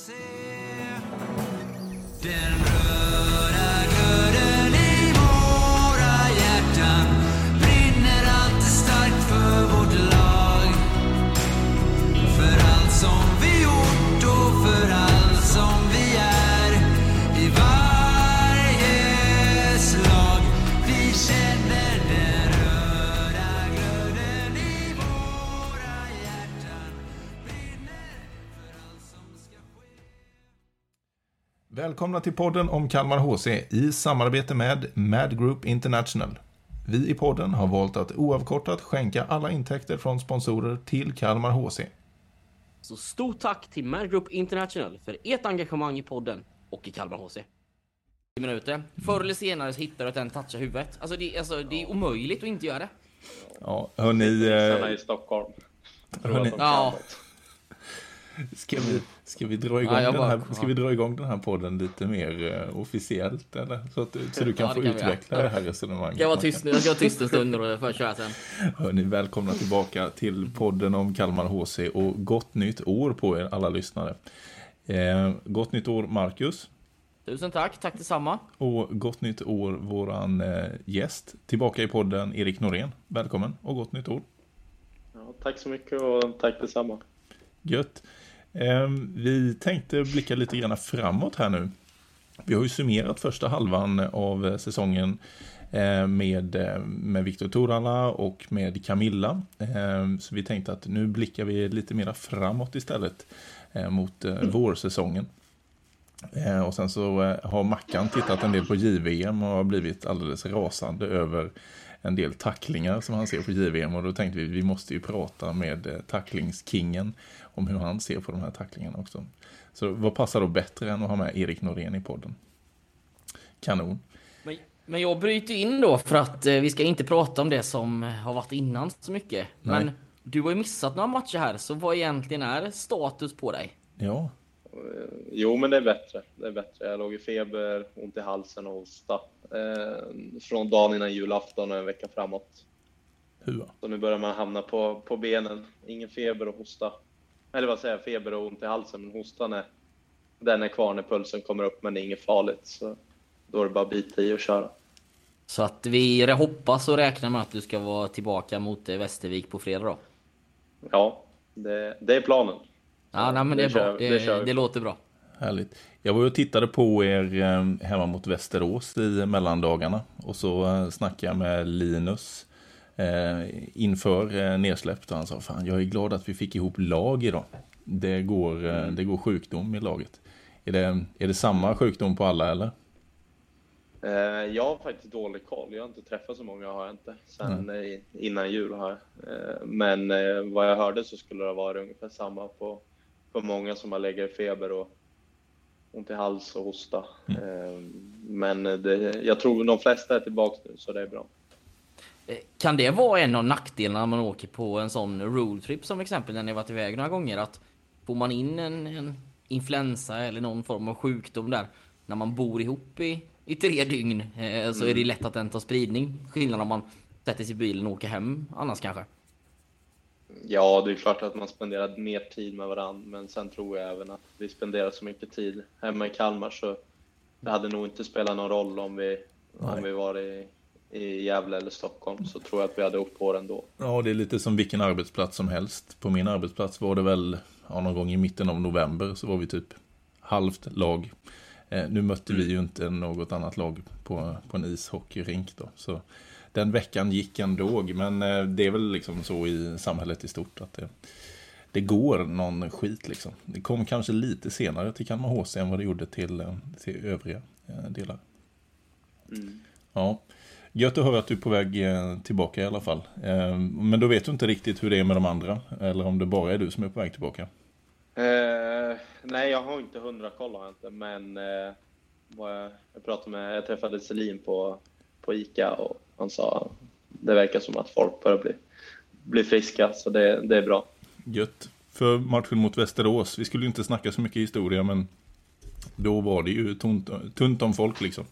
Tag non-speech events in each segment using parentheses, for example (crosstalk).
HC. Välkomna till podden om Kalmar HC i samarbete med Mad Group International. Vi i podden har valt att oavkortat skänka alla intäkter från sponsorer till Kalmar HC. Så stort tack till Mad Group International för ert engagemang i podden och i Kalmar HC. 10 minuter. Förr eller senare så hittar du att den touchar huvudet. Alltså det, alltså, det är omöjligt att inte göra det. Ja, hörni, eh, i Stockholm. Hörni- Ja. ska, vi, ska, vi dra igång Ja, jag den bara- här, ska vi dra igång den här podden lite mer eh, officiellt? Eller? Så, att, så du kan Ja, få kan vi utveckla det här resonemanget. Ska jag vara tyst nu? Jag ska vara tyst en stund och får köra sen. Hörni, välkomna tillbaka till podden om Kalmar HC och gott nytt år på er alla lyssnare. Eh, gott nytt år Marcus Tusen tack, tack detsamma. och gott nytt år våran eh, gäst tillbaka i podden Erik Norén. Välkommen och gott nytt år. Ja, tack så mycket och tack detsamma. Gött. Eh, vi tänkte blicka lite grann framåt här nu. Vi har ju summerat första halvan av säsongen eh, med, eh, med Viktor Torala och med Camilla. Eh, Så vi tänkte att nu blickar vi lite mera framåt istället eh, mot eh, vårsäsongen. Eh, Och sen så har Mackan tittat en del på JVM och har blivit alldeles rasande över en del tacklingar som han ser på JVM och då tänkte vi vi måste ju prata med eh, tacklingskingen om hur han ser på de här tacklingarna också. Så vad passar då bättre än att ha med Erik Norén i podden? Kanon. Men, men jag bryter in då för att eh, vi ska inte prata om det som har varit innan så mycket. Nej. Men du har ju missat några matcher här, så vad egentligen är status på dig? Ja, Jo, men det är bättre. Det är bättre. Jag låg i feber, ont i halsen och hosta. Eh, från dagen innan julafton och en vecka framåt. hur? Så nu börjar man hamna på, på benen. Ingen feber och hosta. Eller vad säger jag? Feber och ont i halsen, men hostan är... Den är kvar när pulsen kommer upp, men det är inget farligt. Så då är det bara att bita i och köra. Så att vi hoppas och räknar med att du ska vara tillbaka mot eh, Västervik på fredag då. Ja, det, det är planen. Ja, nej, men det är bra. kör- Det, det det, låter bra. Härligt. Jag var ju och tittade på er eh, hemma mot Västerås i mellandagarna och så eh, snackade jag med Linus eh, inför nedsläppt och han sa fan jag är glad att vi fick ihop lag idag. Det går, eh, det går sjukdom i laget. Är det, är det samma sjukdom på alla eller? Eh, jag har faktiskt dålig koll. Jag har inte träffat så många har jag inte sen eh, innan jul. Har jag. Eh, men eh, vad jag hörde så skulle det vara ungefär samma på, på många som har legat i feber och ont i hals och hosta. Eh, men det, jag tror de flesta är tillbaka nu så det är bra. Eh, Kan det vara en av nackdelarna när man åker på en sån roadtrip som exempel när ni varit iväg några gånger? Att får man in en, en influensa eller någon form av sjukdom där när man bor ihop i, i tre dygn eh, så är det lätt att den tar spridning. Skillnad om man sätter sig i bilen och åker hem annars kanske. Ja, det är klart att man spenderar mer tid med varandra, men sen tror jag även att vi spenderar så mycket tid hemma i Kalmar så det hade nog inte spelat någon roll om vi, Nej. om vi var i, i Gävle eller Stockholm, så tror jag att vi hade åkt på det ändå. Ja, det är lite som vilken arbetsplats som helst. På min arbetsplats var det väl ja, någon gång i mitten av november så var vi typ halvt lag. Eh, nu mötte vi ju inte något annat lag på, på en ishockeyrink då. Så den veckan gick ändå, men eh, det är väl liksom så i samhället i stort att det, det går någon skit liksom. Det kom kanske lite senare till Kalmar HC än vad det gjorde till, eh, till övriga eh, delar. Ja, gött att höra att du är på väg tillbaka i alla fall. Men då vet du inte riktigt hur det är med de andra, eller om det bara är du som är på väg tillbaka. Eh, nej, jag har inte hundra koll har jag inte, men eh, jag, jag pratade med, jag träffade Selin på, på Ica och han sa det verkar som att folk börjar bli, bli friska, så det, det är bra. Gött. För matchen mot Västerås, vi skulle ju inte snacka så mycket historia, men då var det ju tunt, tunt om folk liksom.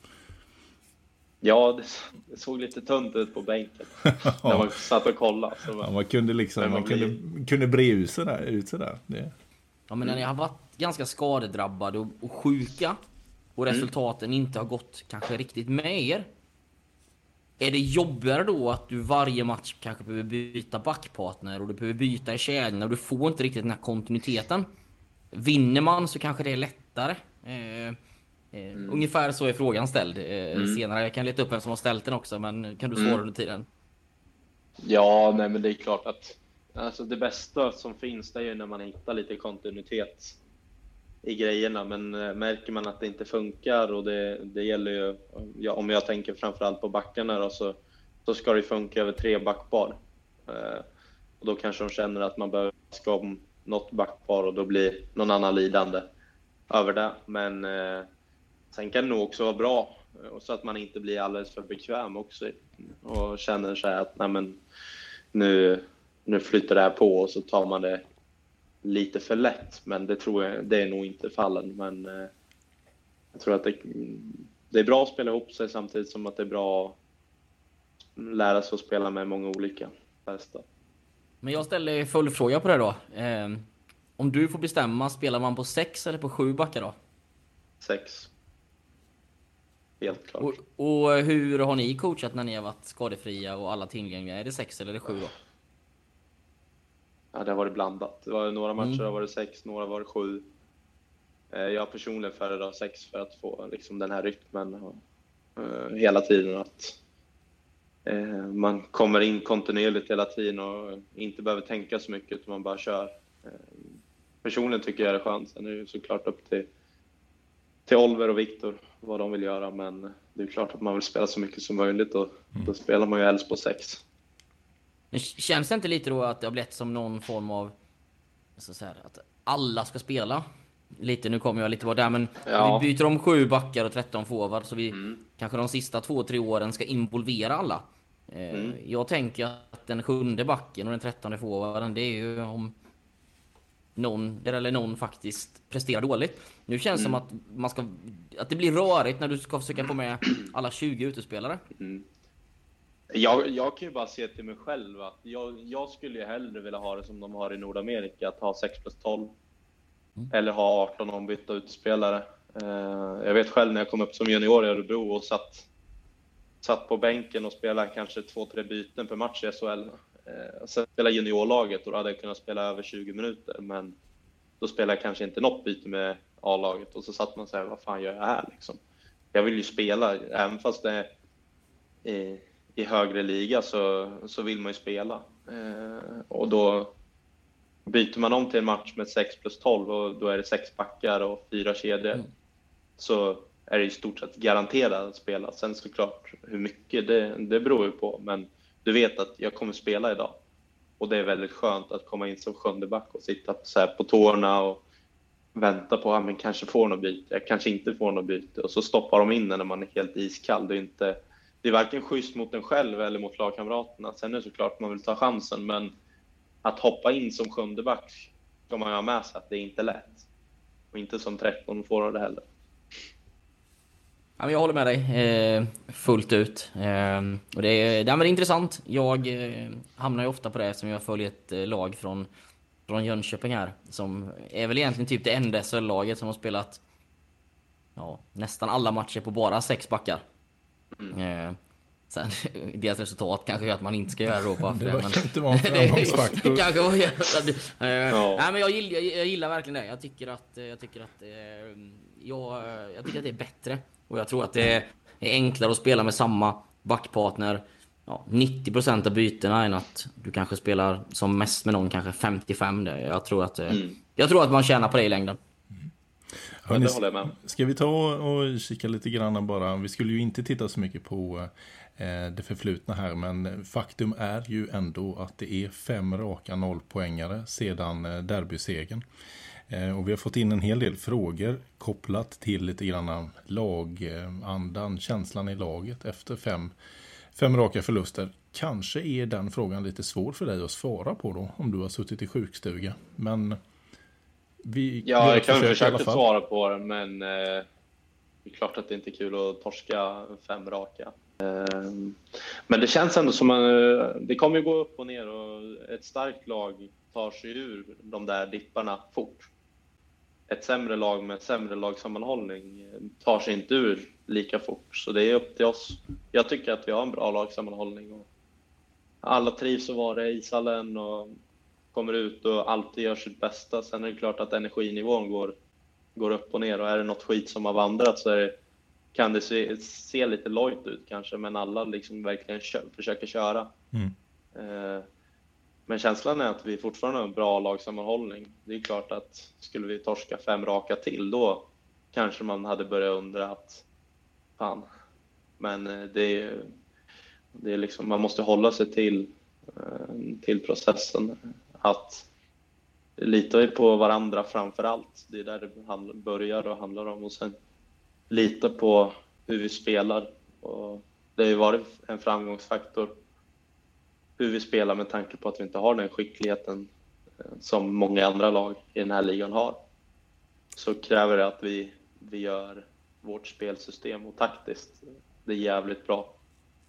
Ja, det, det såg lite tunt ut på bänken (laughs) när man satt och kollade. Så Ja, man, man kunde liksom, man man kunde, kunde bre ut sig där. Ut sig där. Det, Ja, men när ni har varit ganska skadedrabbade och, och sjuka och resultaten inte har gått kanske riktigt med er. Är det jobbigare då att du varje match kanske behöver byta backpartner och du behöver byta i kedjan och du får inte riktigt den här kontinuiteten? Vinner man så kanske det är lättare. Eh, eh, Ungefär så är frågan ställd. Eh, Senare jag kan leta upp vem som har ställt den också, men kan du svara under tiden? Ja, nej, men det är klart att alltså, det bästa som finns det är ju när man hittar lite kontinuitet i grejerna. Men eh, märker man att det inte funkar och det, det gäller ju, ja, om jag tänker framförallt på backarna då, så, så ska det funka över tre backpar. Eh, och då kanske de känner att man behöver ska om något backpar och då blir någon annan lidande över det. Men eh, sen kan det nog också vara bra och så att man inte blir alldeles för bekväm också och känner sig att nej men, nu, nu flyter det här på och så tar man det lite för lätt. Men det tror jag, det är nog inte fallen. Men eh, jag tror att det, det är bra att spela ihop sig samtidigt som att det är bra att lära sig att spela med många olika bästa. Men jag ställer följdfråga på det då. Eh, om du får bestämma, spelar man på sex eller på sju backar då? Sex. Helt klart. Och, och hur har ni coachat när ni har varit skadefria och alla tillgängliga? Är det sex eller är det sju då? Ja, det har varit blandat. Det var några matcher Mm. har varit sex, några har varit sju. Eh, Jag personligen föredrar sex för att få liksom, den här rytmen och, eh, hela tiden. Att eh, man kommer in kontinuerligt hela tiden och inte behöver tänka så mycket utan man bara kör. Eh, personligen tycker jag det är skönt. Sen är det såklart upp till, till Oliver och Viktor vad de vill göra. Men det är klart att man vill spela så mycket som möjligt och då spelar man ju helst på sex. Men känns det inte lite då att det har blivit som någon form av... Så här, att alla ska spela? Lite, nu kommer jag lite vara där, men Ja. vi byter om sju backar och 13 forward, så vi Mm. kanske de sista två, tre åren ska involvera alla. Eh, Mm. Jag tänker att den sjunde backen och den trettonde forwarden, det är ju om någon, eller någon faktiskt presterar dåligt. Nu känns det som att man ska, att det blir rörigt när du ska försöka få med alla 20 utespelare. Jag, jag kan ju bara se till mig själv att jag, jag skulle ju hellre vilja ha det som de har i Nordamerika, att ha 6 plus 12. Eller ha 18 ombytta utspelare. Eh, jag vet själv när jag kom upp som junior i Örebro och satt, satt på bänken och spelade kanske två, tre byten per match i SHL. Eh, sen spelade juniorlaget och då hade jag kunnat spela över 20 minuter, men då spelade jag kanske inte något byte med A-laget och så satt man så här, vad fan gör jag här liksom? Jag vill ju spela, även fast det är i, högre liga så, så vill man ju spela. Eh, och då byter man om till en match med 6 plus 12 och då är det sex backar och fyra kedjor. Mm. Så är det i stort sett garanterat att spela. Sen såklart hur mycket, det, det beror ju på. Men du vet att jag kommer spela idag. Och det är väldigt skönt att komma in som sjunde back och sitta så på tårna och vänta på att men kanske får något byte, jag kanske inte får något byte. Och så stoppar de in när man är helt iskall. Det är, inte, det är varken schysst mot en själv eller mot lagkamraterna. Sen är det såklart att man vill ta chansen, men att hoppa in som sjunde back ska man ju ha med sig att det är inte lätt. Och inte som 13 får det heller. Jag håller med dig eh, fullt ut. Ehm, och det, är, det, är, intressant. Jag eh, hamnar ju ofta på det som jag följer ett eh, lag från, från Jönköping här. Som är väl egentligen typ det enda SHL-laget som har spelat ja, nästan alla matcher på bara sex backar. Eh, sen, (laughs) deras resultat kanske gör att man inte ska göra (laughs) då. För Det det, verkar inte vara en (laughs) framgångsfaktor. Kanske var eh, Ja. Nej men jag gillar, jag, jag gillar verkligen det. Jag tycker att, eh, jag tycker att, eh, jag, jag tycker att det är bättre. Och jag tror att det är enklare att spela med samma backpartner ja, 90% av bytena än att du kanske spelar som mest med någon kanske 55. Det. Jag, tror att, eh, jag tror att man tjänar på det i längden. Hörrni, det håller jag med. Ska vi ta och kika lite grann bara. Vi skulle ju inte titta så mycket på eh, det förflutna här. Men faktum är ju ändå att det är fem raka nollpoängare sedan eh, derbysegern. Eh, och vi har fått in en hel del frågor kopplat till lite grann lagandan, känslan i laget efter fem, fem raka förluster. Kanske är den frågan lite svår för dig att svara på då, om du har suttit i sjukstuga. Men vi Ja, jag ett kan väl försök i alla försöka fall. svara på det, men eh, det är klart att det inte är kul att torska fem raka. Eh, men det känns ändå som att eh, det kommer gå upp och ner och ett starkt lag tar sig ur de där dipparna fort. ett sämre lag med sämre lagsammanhållning tar sig inte ur lika fort. Så det är upp till oss. Jag tycker att vi har en bra lagsammanhållning. Och alla trivs att vara i ishallen och kommer ut och alltid gör sitt bästa. Sen är det klart att energinivån går, går upp och ner och är det något skit som har vandrat så det, kan det se, se lite lojt ut kanske, men alla liksom verkligen kö, försöker köra. Mm. Eh, men känslan är att vi fortfarande har en bra lagsammanhållning. Det är klart att skulle vi torska fem raka till då kanske man hade börjat undra att fan. Men eh, det är, det är liksom, man måste hålla sig till, eh, till processen. Att lita på varandra framför allt. Det är där det börjar och handlar om. Och sen lita på hur vi spelar. Och det har ju varit en framgångsfaktor hur vi spelar med tanke på att vi inte har den skickligheten eh, som många andra lag i den här ligan har. Så kräver det att vi, vi gör vårt spelsystem och taktiskt. Det är jävligt bra.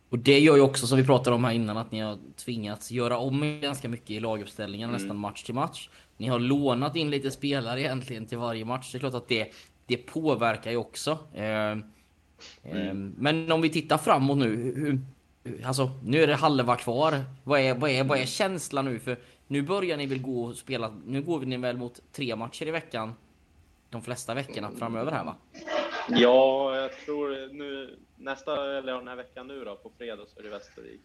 Och det gör ju också som vi pratade om här innan att ni har tvingats göra om ganska mycket i laguppställningen Mm. nästan match till match. Ni har lånat in lite spelare egentligen till varje match. Det är klart att det, det påverkar ju också. Eh, eh, Men om vi tittar framåt nu. Alltså, nu är det halva kvar. Vad är, vad, är, vad är känslan nu? För nu börjar ni väl gå och spela. Nu går ni väl mot tre matcher i veckan. De flesta veckorna framöver här va? Ja, jag tror nu nästa, eller den här veckan nu då, på fredag så är det Västervik.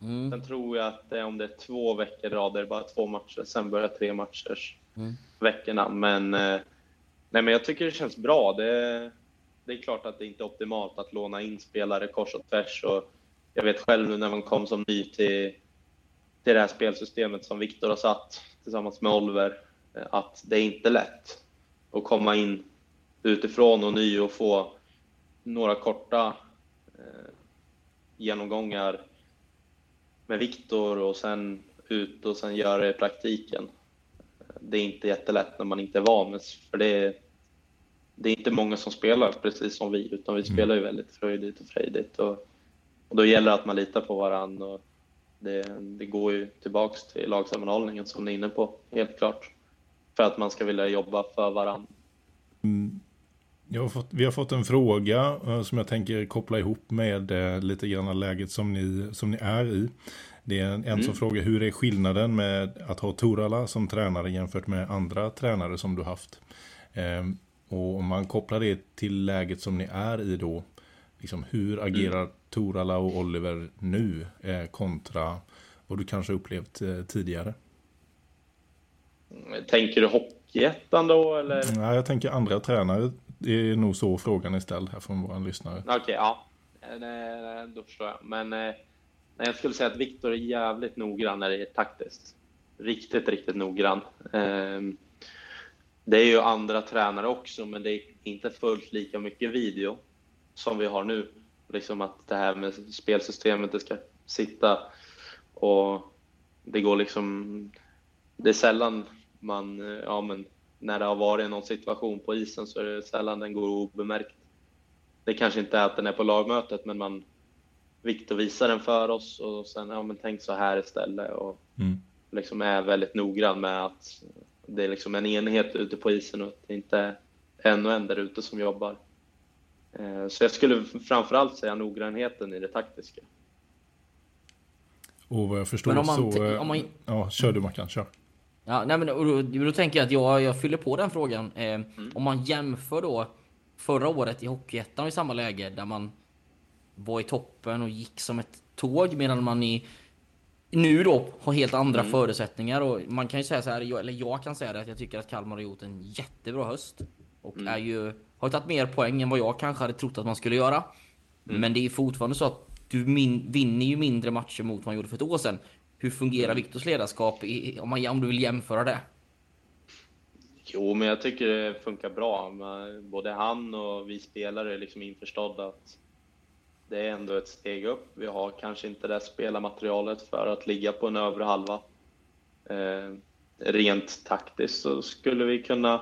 Mm. Sen tror jag att det, är om det är två veckor i rad, det är bara två matcher, sen börjar tre matchers Mm. veckorna. Men, eh, nej, men jag tycker det känns bra. Det, det är klart att det inte är optimalt att låna in spelare kors och tvärs. Och jag vet själv nu när man kom som ny till, till det här spelsystemet som Viktor har satt tillsammans med Oliver, eh, att det är inte lätt att komma in utifrån och ny och få några korta eh, genomgångar med Viktor och sen ut och sen göra det i praktiken. Det är inte jättelätt när man inte är van för det är, det är inte många som spelar precis som vi, utan vi spelar ju väldigt fröjdigt och frejdigt. Och, och då gäller det att man litar på varandra. Och det, det går ju tillbaks till lagsammanhållningen som ni är inne på, helt klart. För att man ska vilja jobba för varandra. Jag har fått, vi har fått en fråga eh, som jag tänker koppla ihop med eh, lite grann läget som ni, som ni är i. Det är en, en som frågar hur är skillnaden med att ha Torala som tränare jämfört med andra tränare som du haft? Ehm, och om man kopplar det till läget som ni är i då, liksom hur agerar Torala och Oliver nu eh, kontra vad du kanske upplevt eh, tidigare? Tänker du Hockeyettan då, eller? Ja, jag tänker andra tränare. Det är nog så frågan är ställd här från våran lyssnare. Okej, ja. Eh, då förstår jag. Men eh, nej, jag skulle säga att Viktor är jävligt noggrann när det är taktiskt. Riktigt, riktigt noggrann. Ehm, det är ju andra tränare också, men det är inte fullt lika mycket video som vi har nu. Liksom att det här med spelsystemet, det ska sitta och det går liksom... Det är sällan man, eh, ja men när det har varit någon situation på isen så är det sällan den går obemärkt. Det kanske inte är att den är på lagmötet, men man Viktor visar den för oss och sen, ja men tänk så här istället och Mm. liksom är väldigt noggrann med att det är liksom en enhet ute på isen och att det inte är en och en där ute som jobbar. Eh, Så jag skulle framförallt säga noggrannheten i det taktiska. Och vad jag förstår om man så... eh, om man- Ja, kör du Mackan, kör. Ja, nej men då, då tänker jag att jag, jag fyller på den frågan. Eh, Mm. Om man jämför då förra året i Hockeyettan i samma läge där man var i toppen och gick som ett tåg medan man i nu då har helt andra Mm. förutsättningar och man kan ju säga så här, jag- eller jag kan säga det att jag tycker att Kalmar har gjort en jättebra höst och Mm. är ju har tagit mer poäng än vad jag kanske hade trott att man skulle göra. Mm. Men det är fortfarande så att du min, vinner ju mindre matcher mot vad man gjorde för ett år sedan. Hur fungerar Mm. Viktors ledarskap i, om, man, om du vill jämföra det? Jo, men jag tycker det funkar bra. Både han och vi spelare är liksom införstådda att det är ändå ett steg upp. Vi har kanske inte det spelarmaterialet för att ligga på en övre halva. Eh, rent taktiskt så skulle vi kunna,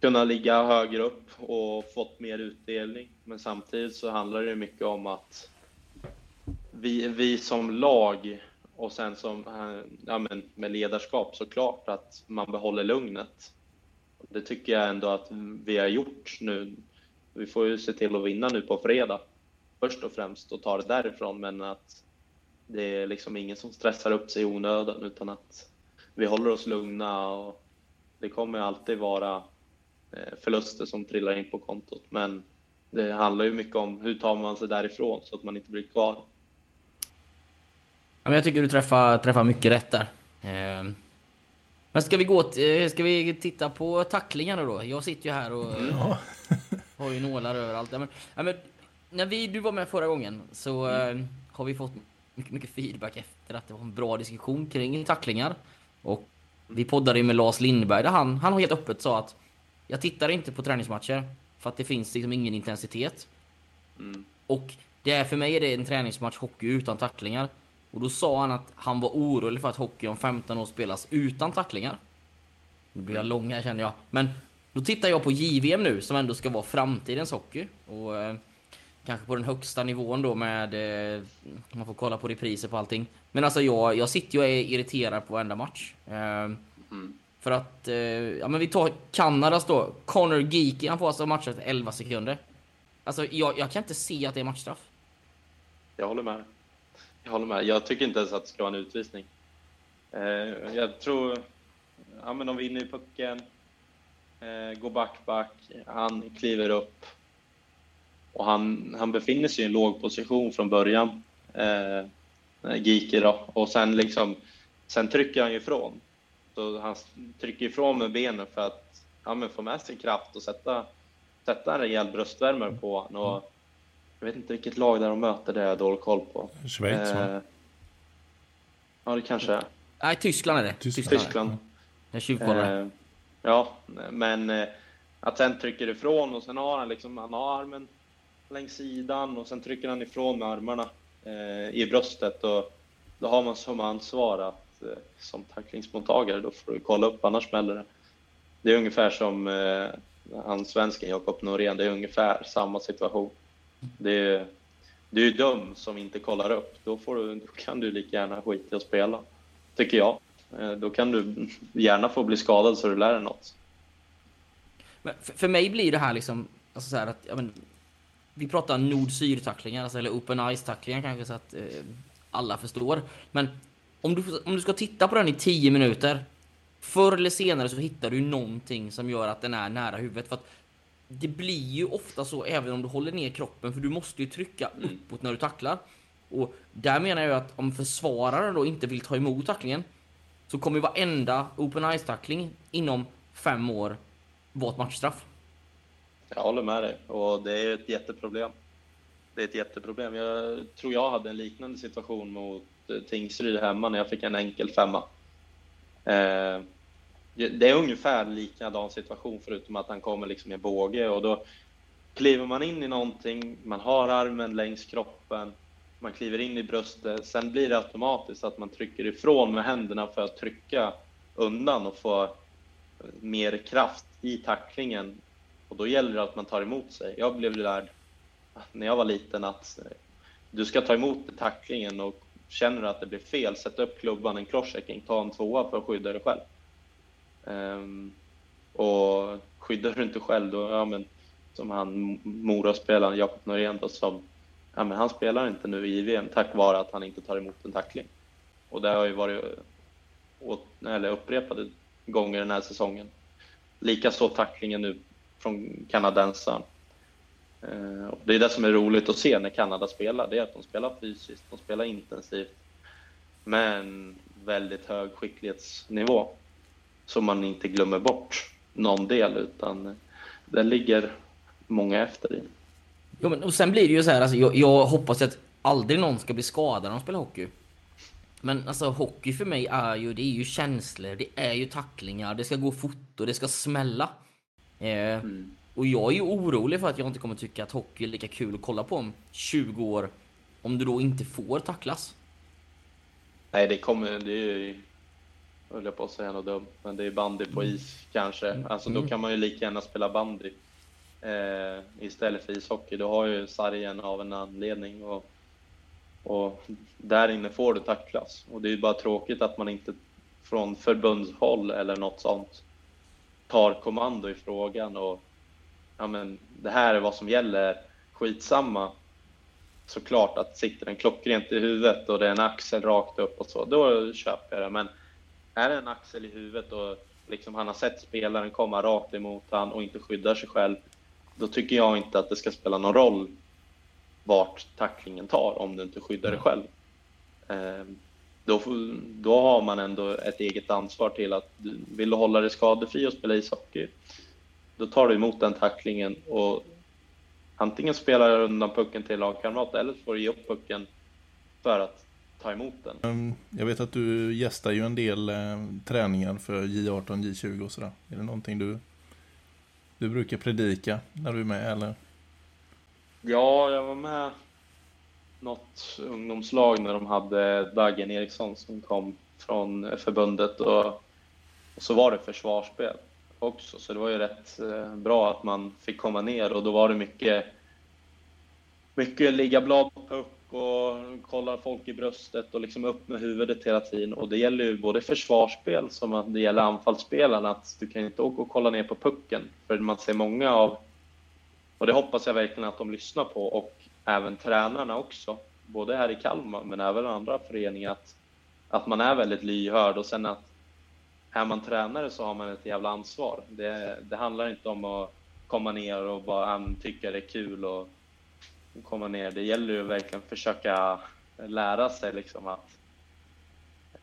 kunna ligga högre upp och fått mer utdelning. Men samtidigt så handlar det mycket om att vi, vi som lag och sen som, ja, men med ledarskap såklart, att man behåller lugnet. Det tycker jag ändå att vi har gjort nu. Vi får ju se till att vinna nu på fredag först och främst och ta det därifrån, men att det är liksom ingen som stressar upp sig i onödan utan att vi håller oss lugna och det kommer alltid vara eh, förluster som trillar in på kontot. Men det handlar ju mycket om hur tar man sig därifrån så att man inte blir kvar. Ja, men jag tycker du träffar, träffar mycket rätt där. Eh, men ska vi gå till, ska vi titta på tacklingarna då? Jag sitter ju här och Ja. har ju nålar överallt. Ja, men, ja, men, när vi, du var med förra gången så eh, har vi fått mycket, mycket feedback efter att det var en bra diskussion kring tacklingar. Och vi poddade ju med Lars Lindberg där han, han har helt öppet sa att jag tittar inte på träningsmatcher för att det finns liksom ingen intensitet. Mm. Och det är för mig är det en träningsmatch hockey utan tacklingar. Och då sa han att han var orolig för att hockey om 15 år spelas utan tacklingar. Nu blir jag lång här känner jag. Men då tittar jag på JVM nu som ändå ska vara framtidens hockey. Och eh, kanske på den högsta nivån då med... Eh, man får kolla på repriser på allting. Men alltså jag, jag sitter ju och är irriterad på varenda match. Eh, Mm. för att, eh, ja men vi tar Kanadas då. Connor Geeky, han får alltså matcha efter 11 sekunder. Alltså jag, jag kan inte se att det är matchstraff. Jag håller med. Jag håller med. Jag tycker inte ens att det ska vara en utvisning. Eh, jag tror... Ja, men de vinner ju pucken. Eh, går back, back. Han kliver upp. Och han, han befinner sig i en låg position från början. Eh, Giki då. Och sen liksom... Sen trycker han ju ifrån. Så han trycker ifrån med benen för att ja, men få med sig kraft och sätta, sätta en rejäl bröstvärmare på honom. Och jag vet inte vilket lag där de möter, det har jag dålig koll på. Schweiz, va? Eh, ja, det kanske är. Nej, Tyskland är det. Tyskland. Tyskland. Jag tjuvkollar. Eh, ja, men eh, att sen trycker ifrån och sen har han liksom, han har armen längs sidan och sen trycker han ifrån med armarna eh, i bröstet och då har man som ansvar att eh, som tacklingsmottagare, då får du kolla upp, annars smäller det. Det är ungefär som eh, han svensken Jakob Norén, det är ungefär samma situation. Det är, du är dum som inte kollar upp, då, får du, då kan du lika gärna skita i att spela, tycker jag. Eh, då kan du gärna få bli skadad så du lär dig något. Men för, för mig blir det här liksom, alltså så här att, ja, men, vi pratar nord-syd-tacklingar, alltså, eller open ice-tacklingar kanske så att eh, alla förstår. Men om du, om du ska titta på den i 10 minuter, förr eller senare så hittar du någonting som gör att den är nära huvudet. För att det blir ju ofta så även om du håller ner kroppen, för du måste ju trycka uppåt när du tacklar. Och där menar jag att om försvararen då inte vill ta emot tacklingen, så kommer ju varenda open ice-tackling inom fem år vara ett matchstraff. Jag håller med dig och det är ett jätteproblem. Det är ett jätteproblem. Jag tror jag hade en liknande situation mot eh, Tingsryd hemma när jag fick en enkel femma. Eh, det är ungefär likadan situation förutom att han kommer liksom i båge och då kliver man in i någonting, man har armen längs kroppen, man kliver in i bröstet, sen blir det automatiskt att man trycker ifrån med händerna för att trycka undan och få mer kraft i tacklingen. Och då gäller det att man tar emot sig. Jag blev lärd när jag var liten att eh, du ska ta emot tacklingen och känner du att det blir fel, sätt upp klubban, en crosschecking, ta en tvåa för att skydda dig själv. Um, och skyddar du inte själv, då, ja men som han Mora-spelaren Jakob Norén då, som, ja men han spelar inte nu i VM tack vare att han inte tar emot en tackling. Och det har ju varit åt, eller upprepade gånger den här säsongen. Likaså tacklingen nu från kanadensaren. Eh, det är det som är roligt att se när Kanada spelar, det är att de spelar fysiskt, de spelar intensivt, men väldigt hög skicklighetsnivå. Så man inte glömmer bort någon del, utan det ligger många efter i. Jo, men, och sen blir det ju så här, alltså, jag, jag hoppas att aldrig någon ska bli skadad när de spelar hockey. Men alltså hockey för mig är ju, det är ju känslor, det är ju tacklingar, det ska gå fort och det ska smälla. Eh, Och jag är ju orolig för att jag inte kommer tycka att hockey är lika kul att kolla på om 20 år. Om du då inte får tacklas. Nej, det kommer, det är ju, höll jag på att säga något dumt, men det är bandy på is kanske. Alltså då kan man ju lika gärna spela bandy eh, istället för ishockey. Du har ju sargen av en anledning och, och där inne får du tacklas. Och det är ju bara tråkigt att man inte från förbundshåll eller något sånt tar kommando i frågan och ja, men det här är vad som gäller, skitsamma. Såklart att sitter den klockrent i huvudet och det är en axel rakt upp och så, då köper jag det. Men är det en axel i huvudet och liksom han har sett spelaren komma rakt emot han och inte skyddar sig själv, då tycker jag inte att det ska spela någon roll vart tacklingen tar om du inte skyddar dig själv. Eh, då, då har man ändå ett eget ansvar till att vill du hålla dig skadefri och spela ishockey, då tar du emot den tacklingen och antingen spelar du undan pucken till lagkamrat eller så får du ge upp pucken för att ta emot den. Ehm, jag vet att du gästar ju en del eh, träningar för J18, J20 och sådär. Är det någonting du, du brukar predika när du är med eller? Ja, jag var med något ungdomslag när de hade Dagen Eriksson som kom från förbundet och, och så var det försvarsspel också, så det var ju rätt eh, bra att man fick komma ner och då var det mycket, mycket ligga blad puck och kollar folk i bröstet och liksom upp med huvudet hela tiden. Och det gäller ju både försvarsspel som att det gäller anfallsspelarna, att du kan inte åka och kolla ner på pucken. För man ser många av, och det hoppas jag verkligen att de lyssnar på, och även tränarna också, både här i Kalmar men även andra föreningar, att, att man är väldigt lyhörd och sen att är man tränare så har man ett jävla ansvar. Det, det handlar inte om att komma ner och bara ah, tycka det är kul och komma ner. Det gäller ju verkligen försöka lära sig liksom att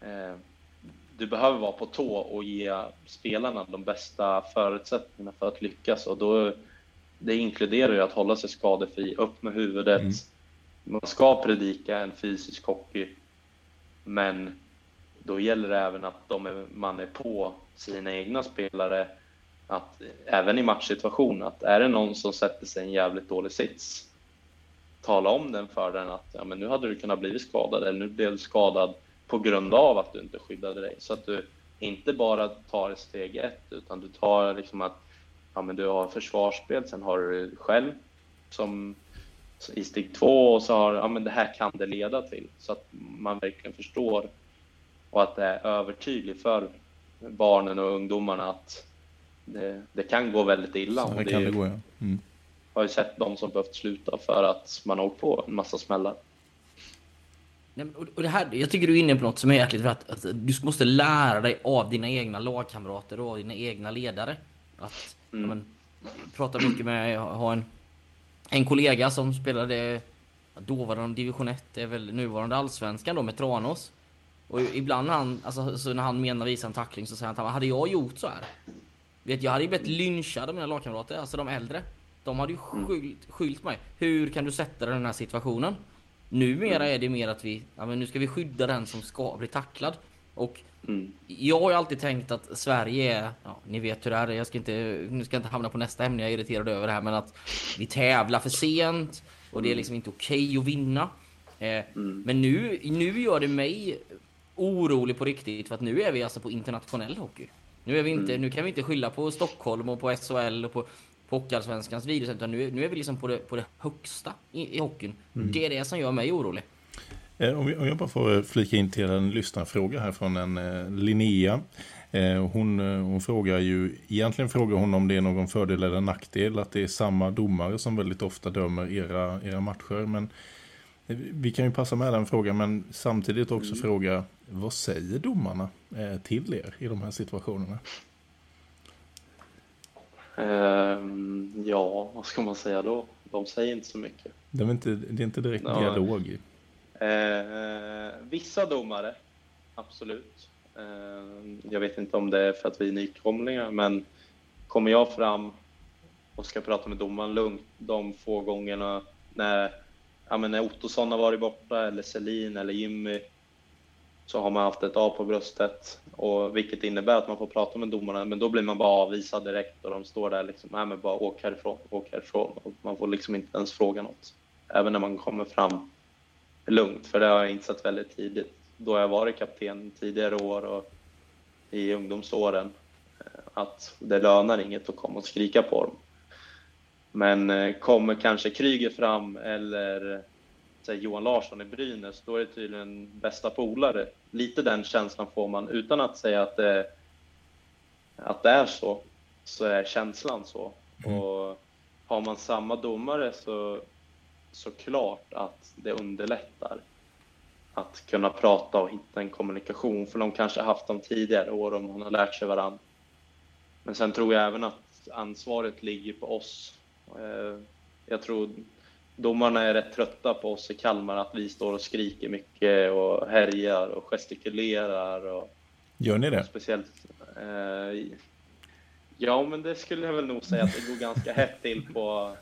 eh, du behöver vara på tå och ge spelarna de bästa förutsättningarna för att lyckas och då det inkluderar ju att hålla sig skadefri, upp med huvudet. Mm. Man ska predika en fysisk hockey, men då gäller det även att de är, man är på sina egna spelare, att även i matchsituation, att är det någon som sätter sig i en jävligt dålig sits, tala om den för den att ja, men nu hade du kunnat bli skadad eller nu blev du skadad på grund av att du inte skyddade dig. Så att du inte bara tar steg ett utan du tar liksom att ja, men du har försvarsspel, sen har du själv som i steg två och så har ja, men det här kan det leda till så att man verkligen förstår och att det är övertydligt för barnen och ungdomarna att det, det kan gå väldigt illa. Så här kan det gå, ja. Mm har ju sett de som behövt sluta för att man har åkt på en massa smällar. och det här, jag tycker du är inne på något som är jäkligt rätt. Att du måste lära dig av dina egna lagkamrater och dina egna ledare. Att, mm. men, pratar mycket med, jag har en, en kollega som spelade dåvarande division 1, är väl nuvarande allsvenskan då med Tranås. Och ibland han, alltså, så när han menar visa en tackling så säger han att hade jag gjort så här. Vet, jag hade ju blivit lynchad av mina lagkamrater, alltså de äldre. De hade ju mm. skylt, skylt mig. Hur kan du sätta dig i den här situationen? Numera mm. är det mer att vi, ja men nu ska vi skydda den som ska bli tacklad. Och mm. jag har ju alltid tänkt att Sverige är, ja, ni vet hur det är, jag ska inte, nu ska jag inte hamna på nästa ämne, jag är irriterad över det här, men att vi tävlar för sent och det är mm. liksom inte okej okay att vinna. Eh, mm. Men nu, nu gör det mig orolig på riktigt för att nu är vi alltså på internationell hockey. Nu, är vi inte, mm. nu kan vi inte skylla på Stockholm och på SHL och på Hockeyallsvenskans virus utan nu, nu är vi liksom på det, på det högsta i, i hockeyn. Mm. Det är det som gör mig orolig. Eh, om jag bara får flika in till en lyssnarfråga här från en eh, Linnea. Eh, hon, hon frågar ju, egentligen frågar hon om det är någon fördel eller nackdel att det är samma domare som väldigt ofta dömer era, era matcher. Men vi kan ju passa med den frågan men samtidigt också mm. fråga, vad säger domarna till er i de här situationerna? Ehm, ja, vad ska man säga då? De säger inte så mycket. Det är inte, det är inte direkt ja. dialog. Eh, vissa domare, absolut. Eh, jag vet inte om det är för att vi är nykomlingar, men kommer jag fram och ska prata med domaren lugnt de få gångerna när, ja, men när Ottosson har varit borta, eller Selin eller Jimmy, så har man haft ett A på bröstet, och vilket innebär att man får prata med domarna, men då blir man bara avvisad direkt och de står där liksom, nej men bara åk härifrån, åk härifrån. Och man får liksom inte ens fråga något. Även när man kommer fram lugnt, för det har jag insett väldigt tidigt. Då har jag varit kapten tidigare år och i ungdomsåren, eh, att det lönar inget att komma och skrika på dem. Men eh, kommer kanske Kryger fram eller eh, Johan Larsson i Brynäs, då är det tydligen bästa polare. Lite den känslan får man utan att säga att det, att det är så. så är känslan så. Och har man samma domare så såklart att det underlättar att kunna prata och hitta en kommunikation, för de kanske haft dem tidigare år och man har lärt sig varandra. Men sen tror jag även att ansvaret ligger på oss. Eh, Jag tror domarna är rätt trötta på oss i Kalmar, att vi står och skriker mycket och härjar och gestikulerar. Och Gör ni det? speciellt... Eh, ja, men det skulle jag väl nog säga att det går ganska hett till på,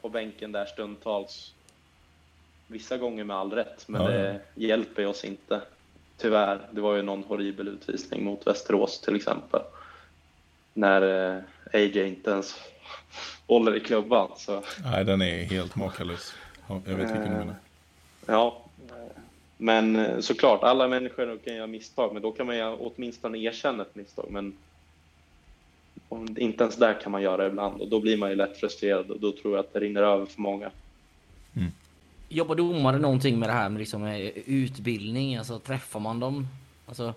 på bänken där stundtals. Vissa gånger med all rätt, men Ja, det hjälper oss inte. Tyvärr. Det var ju någon horribel utvisning mot Västerås till exempel. När eh, AJ inte ens (laughs) håller i klubban. Så Nej, den är helt makalös. Ja, jag vet vilken du Eh, menar. Ja, men eh, såklart, alla människor kan göra misstag, men då kan man ju åtminstone erkänna ett misstag. Men om, inte ens där kan man göra det ibland och då blir man ju lätt frustrerad och då tror jag att det rinner över för många. Jobbar domare någonting med det här med liksom med utbildning? Alltså träffar man dem? Alltså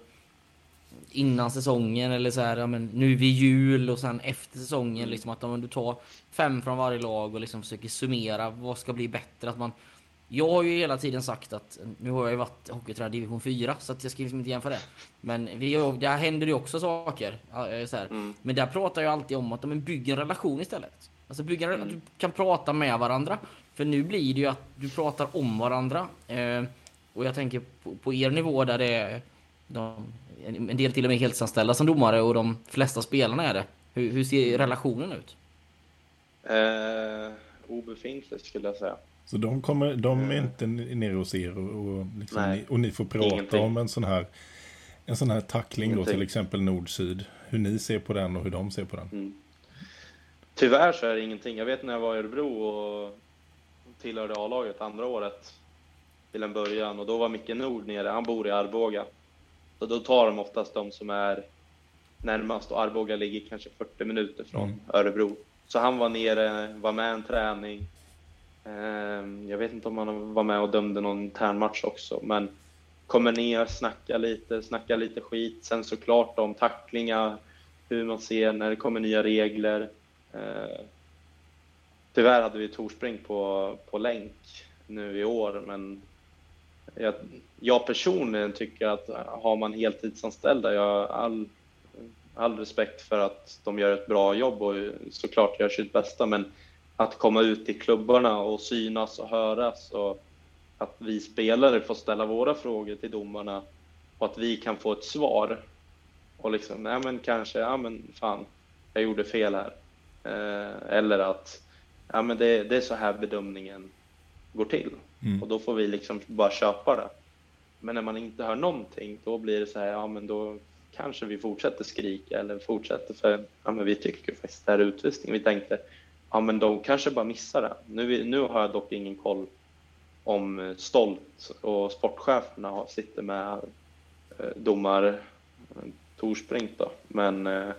innan säsongen eller så här, ja, men nu vid jul och sen efter säsongen liksom att du tar fem från varje lag och liksom försöker summera vad ska bli bättre. Att man, jag har ju hela tiden sagt att nu har jag ju varit hockeytränare i division 4 så att jag ska liksom inte jämföra det. Men vi, där händer ju också saker. eh, Så. Mm. Men där pratar jag alltid om att de bygger en relation istället. Alltså bygga att du kan prata med varandra. För nu blir det ju att du pratar om varandra. Eh, och jag tänker på, på er nivå där det är de, en del till och med heltidsanställda som domare och de flesta spelarna är det. Hur, hur ser relationen ut? Eh, obefintligt skulle jag säga. Så de, kommer, de är inte nere hos er och, och, liksom, Nej, ni, och ni får prata ingenting. om en sån här en sån här tackling då, Ingenting. till exempel nord-syd. Hur ni ser på den och hur de ser på den. Mm. Tyvärr så är det ingenting. Jag vet när jag var i Örebro och tillhörde A-laget andra året till en början och då var Micke Nord nere, han bor i Arboga. Så då tar de oftast de som är närmast och Arboga ligger kanske 40 minuter från Mm. Örebro. Så han var nere, var med en träning. Ehm, Jag vet inte om han var med och dömde någon intern match också, men kommer ner, snackar lite, snackar lite skit. Sen såklart om tacklingar, hur man ser när det kommer nya regler. Eh, Tyvärr hade vi Torspring på, på länk nu i år, men jag, jag personligen tycker att har man heltidsanställda, jag har all, all respekt för att de gör ett bra jobb och såklart gör sitt bästa, men att komma ut i klubbarna och synas och höras och att vi spelare får ställa våra frågor till domarna och att vi kan få ett svar. Och liksom, nej men kanske, ja men fan, jag gjorde fel här. Eh, eller att, ja men det, det är så här bedömningen går till. Mm. Och då får vi liksom bara köpa det. Men när man inte hör någonting, då blir det så här, ja men då kanske vi fortsätter skrika eller fortsätter för, ja men vi tycker faktiskt det här är utvisning. Vi tänkte, ja men de kanske bara missar det. Nu, nu har jag dock ingen koll om Stolt och sportcheferna sitter med eh, domar eh, Torsbrink då. Men eh,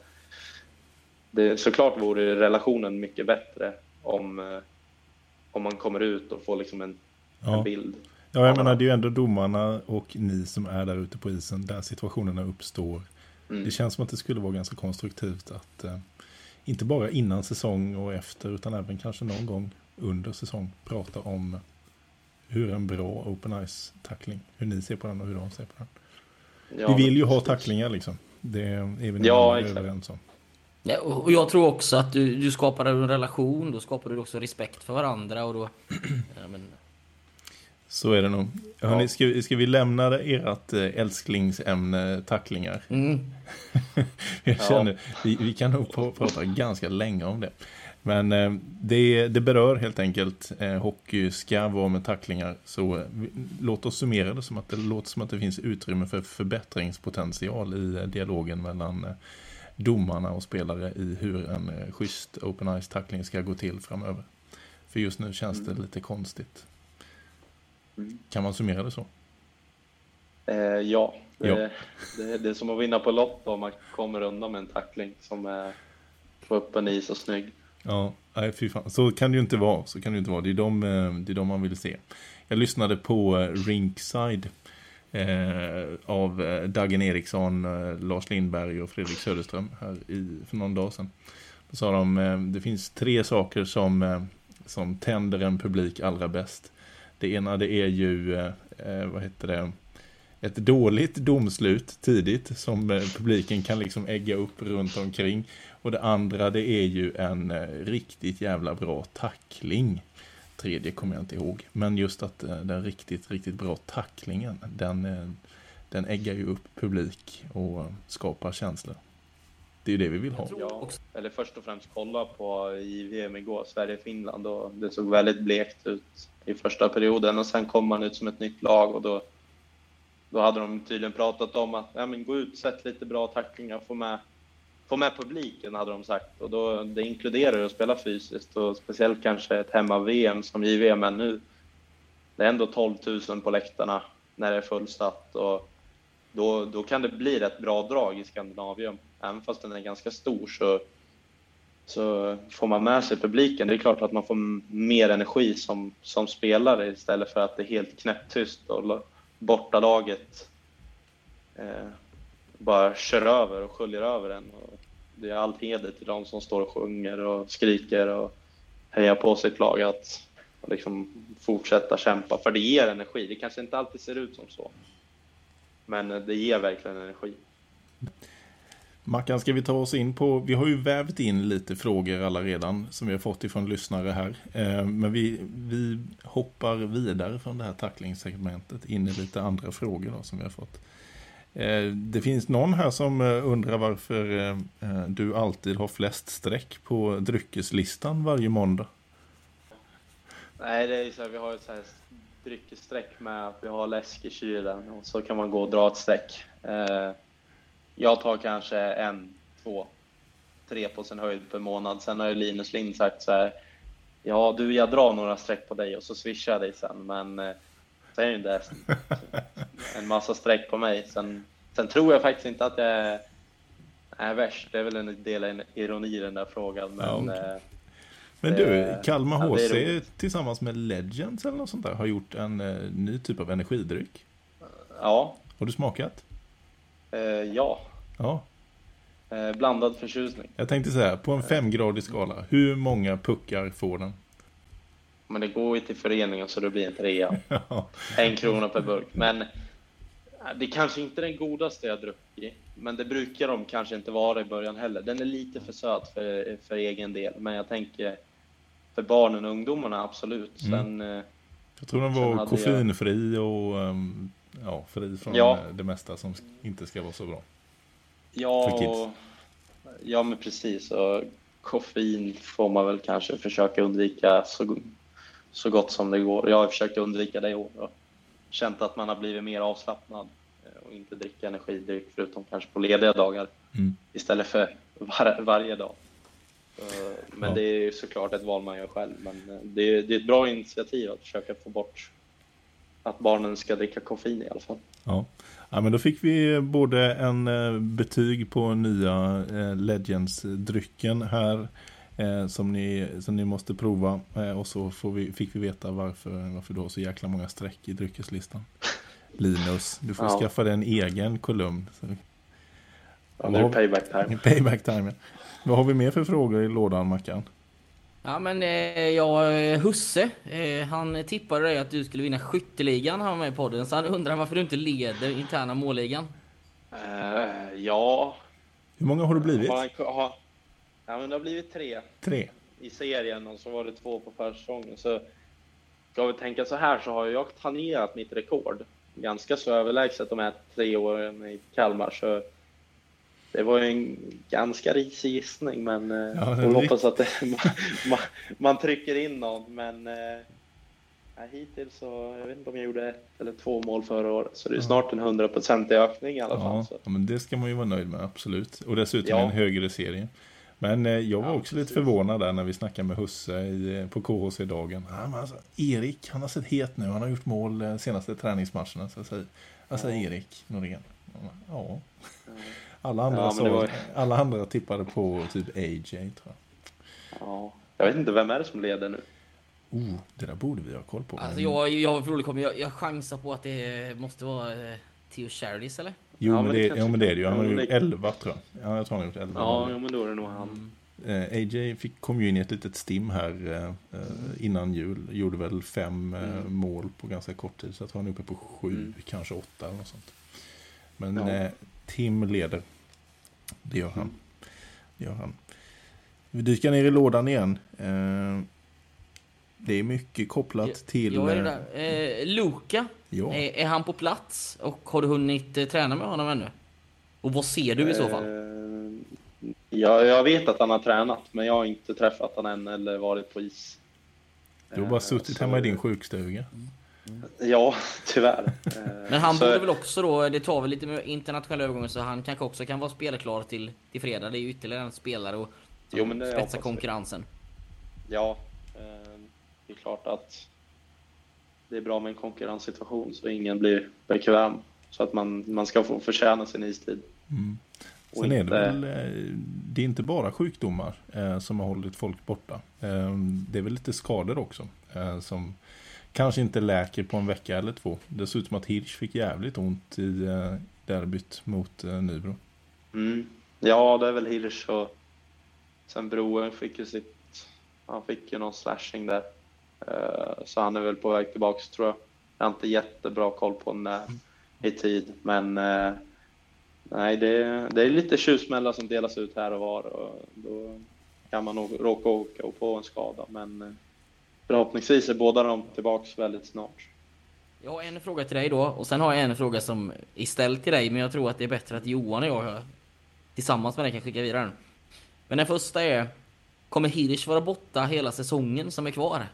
det, såklart vore relationen mycket bättre om, om man kommer ut och får liksom en, en Ja. bild. Ja, jag Ja. menar det är ju ändå domarna och ni som är där ute på isen där situationerna uppstår. Mm. Det känns som att det skulle vara ganska konstruktivt att eh, inte bara innan säsong och efter utan även kanske någon gång under säsong prata om hur en bra open ice tackling, hur ni ser på den och hur de ser på den. Ja, vi vill ju ha tacklingar liksom. Det är vi Ja, exakt. överens om. Ja, och jag tror också att du, du skapar en relation, då skapar du också respekt för varandra och då... (clears throat) Ja, men, Så är det nog. Hörrni, Ja. ska, ska vi lämna ert eh, älsklingsämne tacklingar? mm, (laughs) Jag känner, vi, vi kan nog prata ganska länge om det. Men eh, det, det berör helt enkelt. Eh, hockey ska vara med tacklingar. Så eh, låt oss summera det som att det låter som att det finns utrymme för förbättringspotential i eh, dialogen mellan eh, domarna och spelare i hur en eh, schysst open ice tackling ska gå till framöver. För just nu känns det lite konstigt. Mm. Kan man summera det så? Eh, ja, det, Ja. Det, det är som att vinna på Lotto om man kommer undan med en tackling som är på öppen is och snygg. Ja, nej, fy fan. Så kan det ju inte vara. Så kan det inte vara. Det är de, eh, det är de man vill se. Jag lyssnade på eh, Rinkside Eh, av eh, Dagen Eriksson, eh, Lars Lindberg och Fredrik Söderström här i, för någon dag sedan. Då sa de, eh, det finns tre saker som, eh, som tänder en publik allra bäst. Det ena det är ju, eh, vad heter det, ett dåligt domslut tidigt som publiken kan liksom ägga upp runt omkring. Och det andra det är ju en riktigt jävla bra tackling. Tredje kommer jag inte ihåg. Men just att eh, den riktigt, riktigt bra tacklingen, den, eh, den äggar ju upp publik och skapar känslor. Det är ju det vi vill ha. Ja, eller först och främst kolla på i VM igår, Sverige-Finland, och det såg väldigt blekt ut i första perioden och sen kom man ut som ett nytt lag och då, då hade de tydligen pratat om att ja, men gå ut, sätt lite bra tacklingar, få med, få med publiken hade de sagt och då, det inkluderar ju att spela fysiskt och speciellt kanske ett hemma-VM som JVM är nu. Det är ändå 12 000 på läktarna när det är fullsatt och då, då kan det bli rätt bra drag i Skandinavien. Även fast den är ganska stor så, så får man med sig publiken. Det är klart att man får mer energi som, som spelare istället för att det är helt knäpptyst och bortalaget eh, bara kör över och sköljer över en. Och det är all heder till de som står och sjunger och skriker och hejar på sitt lag att liksom fortsätta kämpa. För det ger energi. Det kanske inte alltid ser ut som så. Men det ger verkligen energi. Mackan, ska vi ta oss in på, vi har ju vävt in lite frågor alla redan som vi har fått ifrån lyssnare här. Eh, men vi, vi hoppar vidare från det här tacklingssegmentet in i lite andra frågor då, som vi har fått. Eh, det finns någon här som eh, undrar varför eh, du alltid har flest streck på dryckeslistan varje måndag. Nej, det är så här, vi har ett så här dryckesstreck med att vi har läsk i kylen och så kan man gå och dra ett streck. Jag tar kanske en, två, tre på sin höjd per månad. Sen har ju Linus Lind sagt så här. Ja, du, jag drar några streck på dig och så swishar jag dig sen. Men är det inte (laughs) en massa streck på mig. Sen, sen tror jag faktiskt inte att jag är, är värst. Det är väl en del ironi i den där frågan. Men, Ja, okej. eh, Men Det- du, Kalmar ja, HC tillsammans med Legends eller något sånt där har gjort en eh, ny typ av energidryck. ja, Har du smakat? eh, ja. Ja, blandad förtjusning. jag tänkte säga på en femgradig skala, hur många puckar får den? Men det går ju till föreningen så det blir en trea. (laughs) En krona per burk. Men eh, det är kanske inte den godaste jag druckit. Men det brukar de kanske inte vara i början heller. Den är lite för söt för, för egen del. Men jag tänker för barnen och ungdomarna absolut. Mm. Sen, eh, jag tror den var hade jag- koffeinfri och ehm, ja, fri från Ja. eh, det mesta som inte ska vara så bra. ja, För kids. ja, men precis. Och koffein får man väl kanske försöka undvika så, så gott som det går. Jag har försökt undvika det i år och känt att man har blivit mer avslappnad eh, och inte dricka energidryck förutom kanske på lediga dagar Mm. istället för var, varje dag. Men Ja. det är såklart ett val man gör själv. Men eh, det är, det är ett bra initiativ att försöka få bort att barnen ska dricka koffein i alla fall. Ja. ja, men då fick vi både en eh, betyg på nya Legends-drycken här eh, som, ni, som ni måste prova. Eh, och så får vi, fick vi veta varför, varför du har så jäkla många streck i dryckeslistan. Linus, du får Ja. skaffa dig en egen kolumn. Så, Ja, nu är det payback time. (laughs) payback time. Vad har vi mer för frågor i lådan, Mackan? Ja men eh, ja, eh, Husse, eh, han tippade dig att du skulle vinna skytteligan han var med i podden. Så han undrar varför du inte leder interna målligan. Eh, ja, Hur många har du blivit? har, han- har, ja, men det har blivit tre Tre. i serien och så var det två på försäsongen. Så ska vi tänka så här så har jag tangerat mitt rekord ganska så överlägset de här tre åren i Kalmar. Så det var ju en ganska risig gissning, men Ja, ja, det jag hoppas att det, (laughs) man, man, trycker in någon. Men eh, ja, hittills så, jag vet inte om jag gjorde ett eller två mål förra året, så det är snart en hundraprocentig ökning i alla fall. Ja, men det ska man ju vara nöjd med, absolut. Och dessutom en högre serie. Men eh, jag var Ja, också lite precis. förvånad där när vi snackade med Husse i, på KHC-dagen. Ja, alltså, Erik, han har sett het nu. Han har gjort mål de senaste träningsmatcherna. Så jag säger, jag säger Erik Norén. Ja. Alla andra, Ja, sa, var- alla andra tippade på typ AJ, tror jag. Ja. Jag vet inte, vem är det som leder nu? Oh, det där borde vi ha koll på. Alltså jag, jag, jag, jag chansar på att det måste vara eh, Theo Charities eller? Jo, Ja, men det, det kanske- men det är det ju. Han har det- 11 tror jag. Ja, jag tror han har gjort 11. Ja, ja, men då är det nog han. Eh, AJ fick, kom ju in i ett litet stim här eh, eh, innan jul. Gjorde väl fem eh, Mm. mål på ganska kort tid. Så jag tror han är uppe på sju, Mm. kanske åtta eller något sånt. Men Ja. eh, Tim leder. Det gör han. Det gör han. Vi dyker ner i lådan igen. Eh, det är mycket kopplat till... Ja, är eh, där. Eh, Luka, ja. är, är han på plats? Och har du hunnit eh, träna med honom ännu? Och vad ser du i så fall? Eh, Ja, jag vet att han har tränat, men jag har inte träffat honom än eller varit på is. Du har bara Eh, suttit så- hemma i din sjukstuga. Ja, tyvärr. Eh, (laughs) Men han så- borde väl också då, det tar väl lite med internationella övergångar så han kanske också kan vara spelklar till, till fredag. Det är ju ytterligare en spelare och Jo, spetsa konkurrensen. Ja, eh, det är klart att det är bra med en konkurrenssituation så ingen blir bekväm. Så att man, man ska få förtjäna sin istid. Mm. Sen är det väl, eh, det är inte bara sjukdomar eh, som har hållit folk borta. Eh, det är väl lite skador också. Eh, som kanske inte läker på en vecka eller två. Det ser ut som att Hirsch fick jävligt ont i eh, derbyt mot eh, Nybro. Mm. Ja, det är väl Hirsch och sen Broen fick ju sitt... Han fick ju någon slashing där. Eh, så han är väl på väg tillbaks tror jag. Jag har inte jättebra koll på när eh, i tid, men eh, nej, det, det är lite tjuvsmällar som delas ut här och var och då kan man nog råka åka och på en skada, men förhoppningsvis är båda de tillbaks väldigt snart. Jag har en fråga till dig då och sen har jag en fråga som är ställd till dig men jag tror att det är bättre att Johan och jag tillsammans med dig kan skicka vidare den. Men den första är Kommer Hirsch vara borta hela säsongen som är kvar?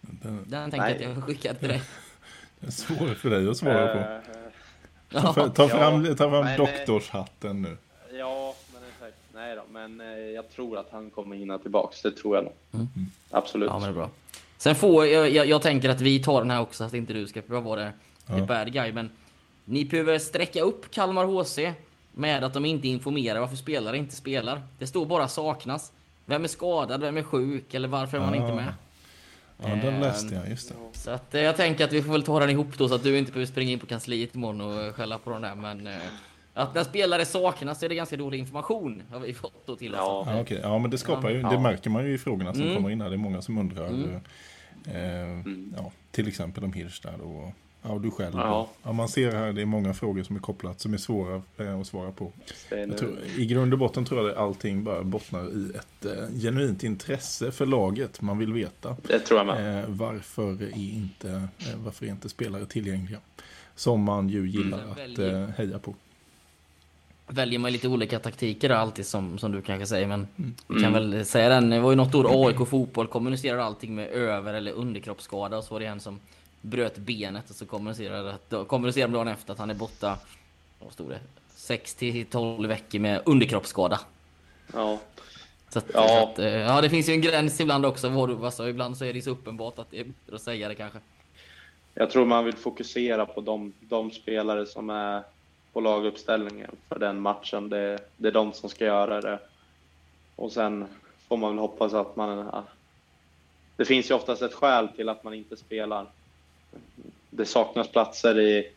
Den, Den tänker Nej. jag att jag skickar till dig. (laughs) den är svår för dig att svara på. Eh, Ja. Ta, ta fram, Ja, ta fram men, eh, doktorshatten nu. Ja, men exakt. Nej då, men eh, jag tror att han kommer hinna tillbaks. Det tror jag nog. Mm. Absolut. Ja men det är bra. Sen får jag, jag, jag tänker att vi tar den här också så att inte du ska behöva vara the Ja. bad guy. Men ni behöver sträcka upp Kalmar HC med att de inte informerar varför spelare inte spelar. Det står bara saknas. Vem är skadad, vem är sjuk eller varför är man Ah. inte med? Ja, den Ehm, läste jag, just det. Så att eh, jag tänker att vi får väl ta den ihop då så att du inte behöver springa in på kansliet imorgon och eh, skälla på den där. Men eh, att när spelare saknas så är det ganska dålig information har vi fått då till oss. Ja. Ja, okej. ja, men det skapar ju, Ja. det märker man ju i frågorna som Mm. kommer in här. Det är många som undrar. Mm. Eh, ja, till exempel om Hirsch där och, ja, och du själv. Ja. Ja, man ser här, det är många frågor som är kopplat som är svåra eh, att svara på. Tror, I grund och botten tror jag att allting bara bottnar i ett eh, genuint intresse för laget. Man vill veta Det tror jag med. eh, varför, är inte, eh, varför är inte spelare tillgängliga. Som man ju gillar Mm. att eh, heja på. väljer man lite olika taktiker alltid som, som du kanske säger men Mm. vi kan väl säga den, det var ju något år AIK fotboll kommunicerar allting med över eller underkroppsskada och så var det en som bröt benet och så kommunicerade, de dagen efter att han är borta, vad stod det? 6 till 12 veckor med underkroppsskada. Ja. Så att, Ja. så att, eh, ja det finns ju en gräns ibland också, vad du, alltså, ibland så är det så uppenbart att det är bättre att säga det kanske. Jag tror man vill fokusera på de, de spelare som är på laguppställningen för den matchen. Det, det är de som ska göra det. Och sen får man väl hoppas att man... Det finns ju oftast ett skäl till att man inte spelar. Det saknas platser i,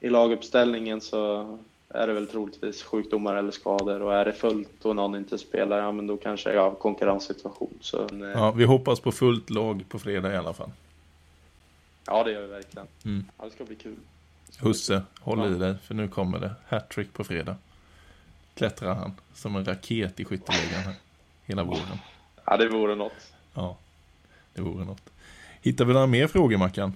i laguppställningen så är det väl troligtvis sjukdomar eller skador och är det fullt och någon inte spelar, ja men då kanske är av konkurrenssituation. Så, eh, Ja, vi hoppas på fullt lag på fredag i alla fall. ja, det gör vi verkligen. Mm. Ja, det ska bli kul. Bli Husse, håll Ja. i dig för nu kommer det. Hattrick på fredag. Klättrar han som en raket i skytteligan. Hela våren. Ja, det vore något. Ja, det vore något. Hittar vi några mer frågor Mackan?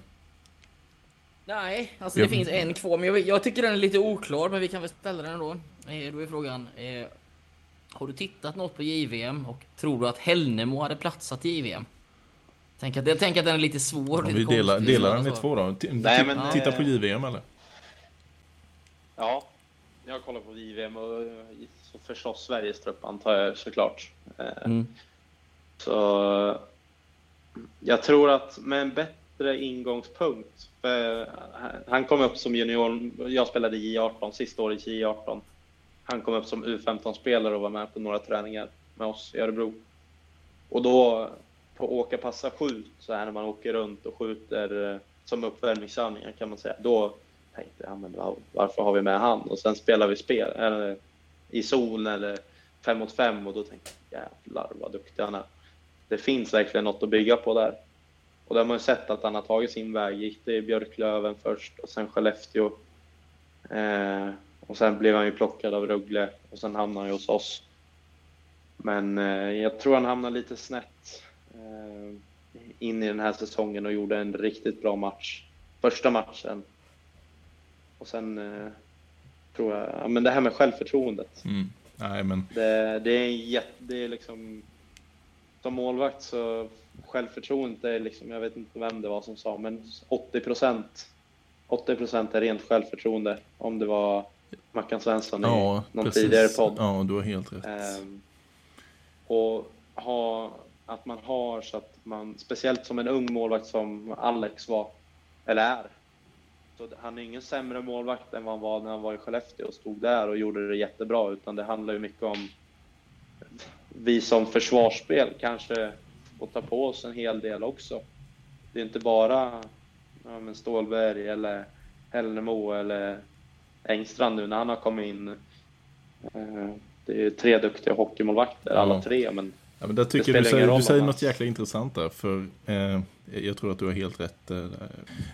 Nej, alltså Jag- det finns en kvar, men jag, jag tycker den är lite oklar, men vi kan väl ställa den ändå. Eh, då är frågan, eh, har du tittat något på JVM och tror du att Hällnemo hade platsat i JVM? Tänk att, jag tänker att den är lite svår. Om lite vi delar, konstig, delar den i två då. T- Nej, men, titta eh, på JVM eller? Ja, jag kollar på JVM och eh, så förstås Sveriges trupp antar jag såklart. Eh, Mm. Så jag tror att med en bättre ingångspunkt. För han kom upp som junior. Jag spelade J18 sista året i J18. Han kom upp som U15-spelare och var med på några träningar med oss i Örebro. Och då på åka passa skjut, så här när man åker runt och skjuter eh, som uppvärmningsövningar kan man säga. Då tänkte jag, men varför har vi med han? Och sen spelar vi spel eller, i zon eller fem mot fem och då tänkte jag, jävlar vad duktig han är. Det finns verkligen något att bygga på där. Och det har man ju sett att han har tagit sin väg. Gick det i Björklöven först och sen Skellefteå. Eh, och sen blev han ju plockad av Rögle och sen hamnade han ju hos oss. Men eh, jag tror han hamnade lite snett eh, in i den här säsongen och gjorde en riktigt bra match. Första matchen. Och sen eh, tror jag, ja, men det här med självförtroendet. Mm. Nej, men Det, det är jätte, det är liksom som målvakt så självförtroendet är liksom, jag vet inte vem det var som sa, men 80 procent 80 procent är rent självförtroende. Om det var Mackan Svensson i ja, någon precis. tidigare podd. Ja, du har helt rätt. Ehm, och ha, att man har så att man, speciellt som en ung målvakt som Alex var, eller är. Så han är ingen sämre målvakt än vad han var när han var i Skellefteå och stod där och gjorde det jättebra, utan det handlar ju mycket om vi som försvarsspel kanske får ta på oss en hel del också. Det är inte bara ja, men Stålberg eller Hällnemo eller Engstrand nu när han har kommit in. Eh, Det är tre duktiga hockeymålvakter, Ja. alla tre, men Ja, men där tycker spelar du säger, du säger något jäkla intressant där. För eh, jag tror att du har helt rätt eh,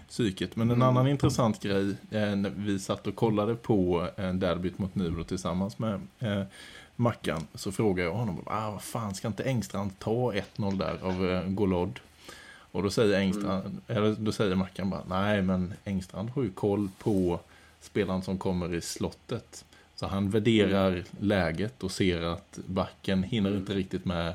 psyket. Men en Mm. annan intressant grej. Eh, när vi satt och kollade på eh, derbyt mot Nybro tillsammans med eh, Mackan. Så frågade jag honom. Ah, vad fan ska inte Engstrand ta 1-0 där av eh, Golod? Och då säger Engstrand, Mm. eller då säger Mackan bara. Nej men Engstrand har ju koll på spelaren som kommer i slottet. Så han värderar Mm. läget och ser att backen hinner inte riktigt med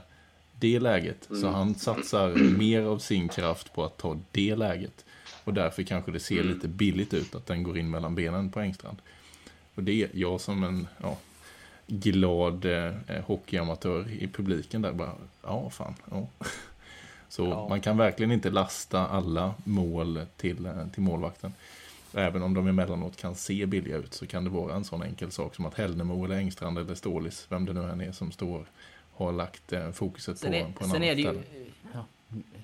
det läget. Så Mm. han satsar (clears throat) mer av sin kraft på att ta det läget. Och därför kanske det ser Mm. lite billigt ut att den går in mellan benen på Engstrand. Och det är jag som en ja, glad eh, hockeyamatör i publiken där bara, ja fan, ja. (laughs) Så Ja. man kan verkligen inte lasta alla mål till, eh, till målvakten. Även om de emellanåt kan se billiga ut så kan det vara en sån enkel sak som att Hällnemo eller Engstrand eller Stålis, vem det nu än är som står, har lagt eh, fokuset Sen på, är, på en annan ställe. Ja,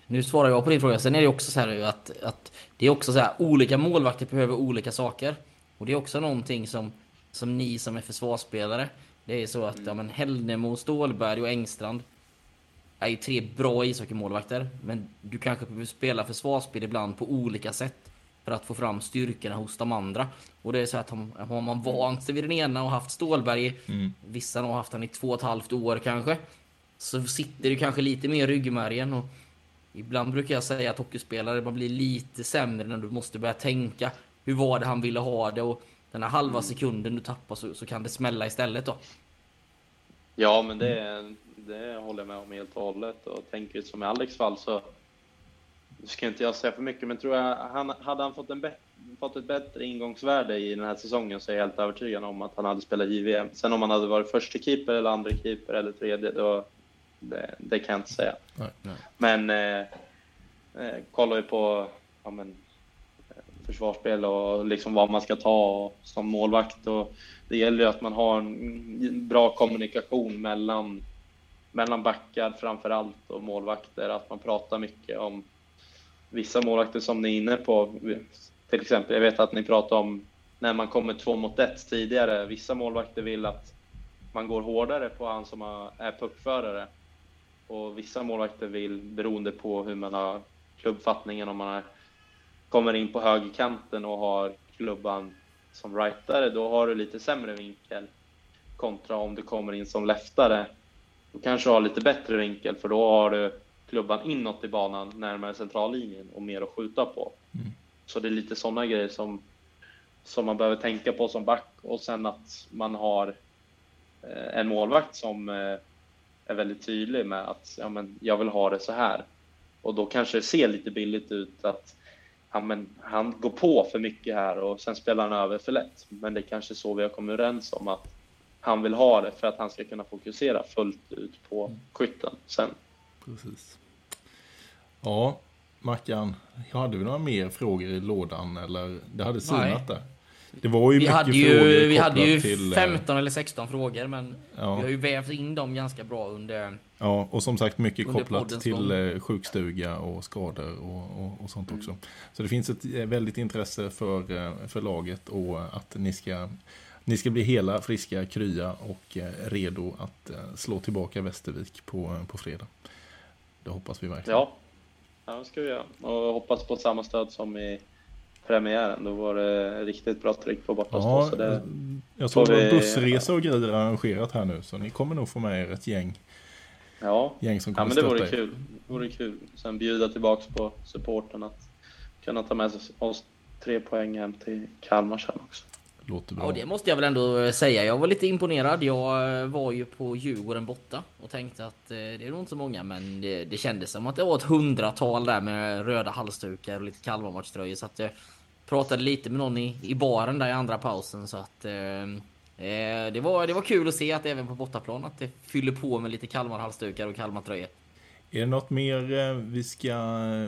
nu svarar jag på din fråga. Sen är det också så här att, att det är också så här, olika målvakter behöver olika saker. Och det är också någonting som, som ni som är försvarsspelare. Det är så att ja, men Hällnemo, Stålberg och Engstrand är ju tre bra ishockeymålvakter. Men du kanske behöver spela försvarsspel ibland på olika sätt. För att få fram styrkorna hos de andra. Och det är så att har man vant sig vid den ena och haft Stålberg i, Mm. vissa har haft han i två och ett halvt år kanske. Så sitter det kanske lite mer i ryggmärgen och ibland brukar jag säga att hockeyspelare man blir lite sämre när du måste börja tänka hur var det han ville ha det och den här halva sekunden du tappar så, så kan det smälla istället då. Ja, men det, det håller jag med om helt och hållet. Och tänker som i Alex fall så nu ska inte jag säga för mycket, men tror jag han, hade han fått, en bet- fått ett bättre ingångsvärde i den här säsongen så är jag helt övertygad om att han hade spelat JVM. Sen om han hade varit första keeper eller andra keeper eller tredje, då, det, det kan jag inte säga. Nej. Men eh, eh, kollar ju på ja, men, försvarsspel och liksom vad man ska ta som målvakt. Och det gäller ju att man har en bra kommunikation mellan, mellan backar framför allt och målvakter. Att man pratar mycket om vissa målvakter som ni är inne på. Till exempel, jag vet att ni pratar om när man kommer två mot ett tidigare. Vissa målvakter vill att man går hårdare på han som är puckförare. Och vissa målvakter vill, beroende på hur man har klubbfattningen, om man är, kommer in på högerkanten och har klubban som rightare, då har du lite sämre vinkel. Kontra om du kommer in som leftare, då kanske du har lite bättre vinkel, för då har du klubban inåt i banan, närmare centrallinjen och mer att skjuta på. Mm. Så det är lite sådana grejer som, som man behöver tänka på som back och sen att man har eh, en målvakt som eh, är väldigt tydlig med att ja, men jag vill ha det så här. Och då kanske det ser lite billigt ut att ja, men han går på för mycket här och sen spelar han över för lätt. Men det är kanske så vi har kommit överens om att han vill ha det för att han ska kunna fokusera fullt ut på skytten sen. Precis. Ja, Mackan, hade vi några mer frågor i lådan eller det hade sinat där? Det var ju Vi mycket hade frågor ju, vi hade ju till... eh, 15 eller 16 frågor men Ja. vi har ju vävt in dem ganska bra under... Ja, och som sagt mycket kopplat till gång. eh, sjukstuga och skador och, och, och sånt också. Så det finns ett eh, väldigt intresse för, eh, för laget och att ni ska, ni ska bli hela, friska, krya och eh, redo att eh, slå tillbaka Västervik på, på fredag. Det hoppas vi verkligen. Ja, ja det ska vi göra. Och hoppas på samma stöd som i premiären. Då var det riktigt bra tryck på bortastå. Ja, så det, jag såg får vi- att bussresor och grejer arrangerat här nu, så ni kommer nog få med er ett gäng, ja, gäng som ja, kommer men det vore er. kul. Det vore kul. Sen bjuda tillbaks på supporten att kunna ta med sig oss tre poäng hem till Kalmar sen också. Låter bra. Ja det måste jag väl ändå säga. Jag var lite imponerad. Jag eh, var ju på Djurgården borta och tänkte att eh, det är nog inte så många men det, det kändes som att det var ett hundratal där med röda halsdukar och lite Kalmarmatchtröjor så att jag pratade lite med någon i, i baren där i andra pausen så att eh, eh, det, var, det var kul att se att även på bortaplan att det fyller på med lite Kalmar halsdukar och Kalmar tröjor. Är det något mer eh, vi ska,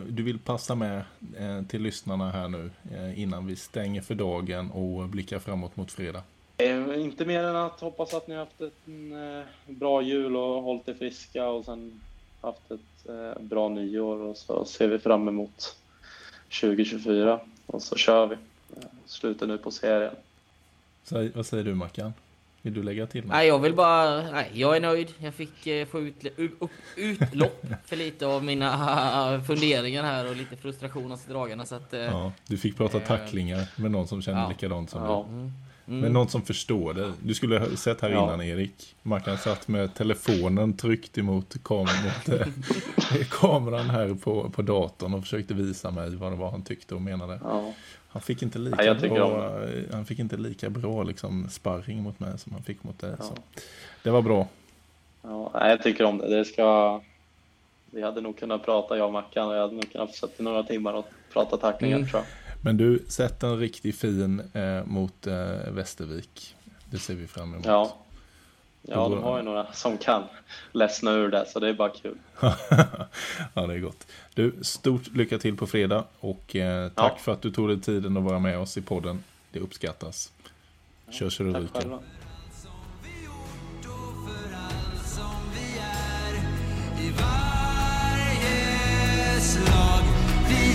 du vill passa med eh, till lyssnarna här nu innan vi stänger för dagen och blickar framåt mot fredag? Inte mer än att hoppas att ni har haft en bra jul och hållit er friska och sen haft ett bra nyår och så ser vi fram emot 2024 och så kör vi. Slutar nu på serien. Så, vad säger du Mackan? Vill du lägga till något? Nej, jag vill bara... Nej, jag är nöjd. Jag fick eh, få ut, u- upp, utlopp (laughs) för lite av mina (laughs) funderingar här och lite frustration hos dragarna så att... eh, Ja, du fick prata Eh, tacklingar med någon som känner ja. likadant som Ja. du. Mm. Men någon som förstår det. Du skulle ha sett här Ja. innan Erik. Mackan satt med telefonen tryckt emot, kam mot eh, (laughs) kameran här på, på datorn och försökte visa mig vad det var han tyckte och menade. Ja. Han fick inte lika Ja, bra, han fick inte lika bra liksom, sparring mot mig som han fick mot dig. Så. Det var bra. Ja, jag tycker om det. det ska... Vi hade nog kunnat prata, jag och Mackan, och jag hade nog kunnat sätta några timmar och prata tacklingar Mm. tror jag. Men du, sätt en riktigt fin eh, mot eh, Västervik. Det ser vi fram emot. Ja. Ja, de har ju några som kan ledsna ur det, så det är bara kul. (laughs) ja, det är gott. Du, stort lycka till på fredag och eh, tack Ja. för att du tog dig tiden att vara med oss i podden. Det uppskattas. Kör så du Tack själva. vi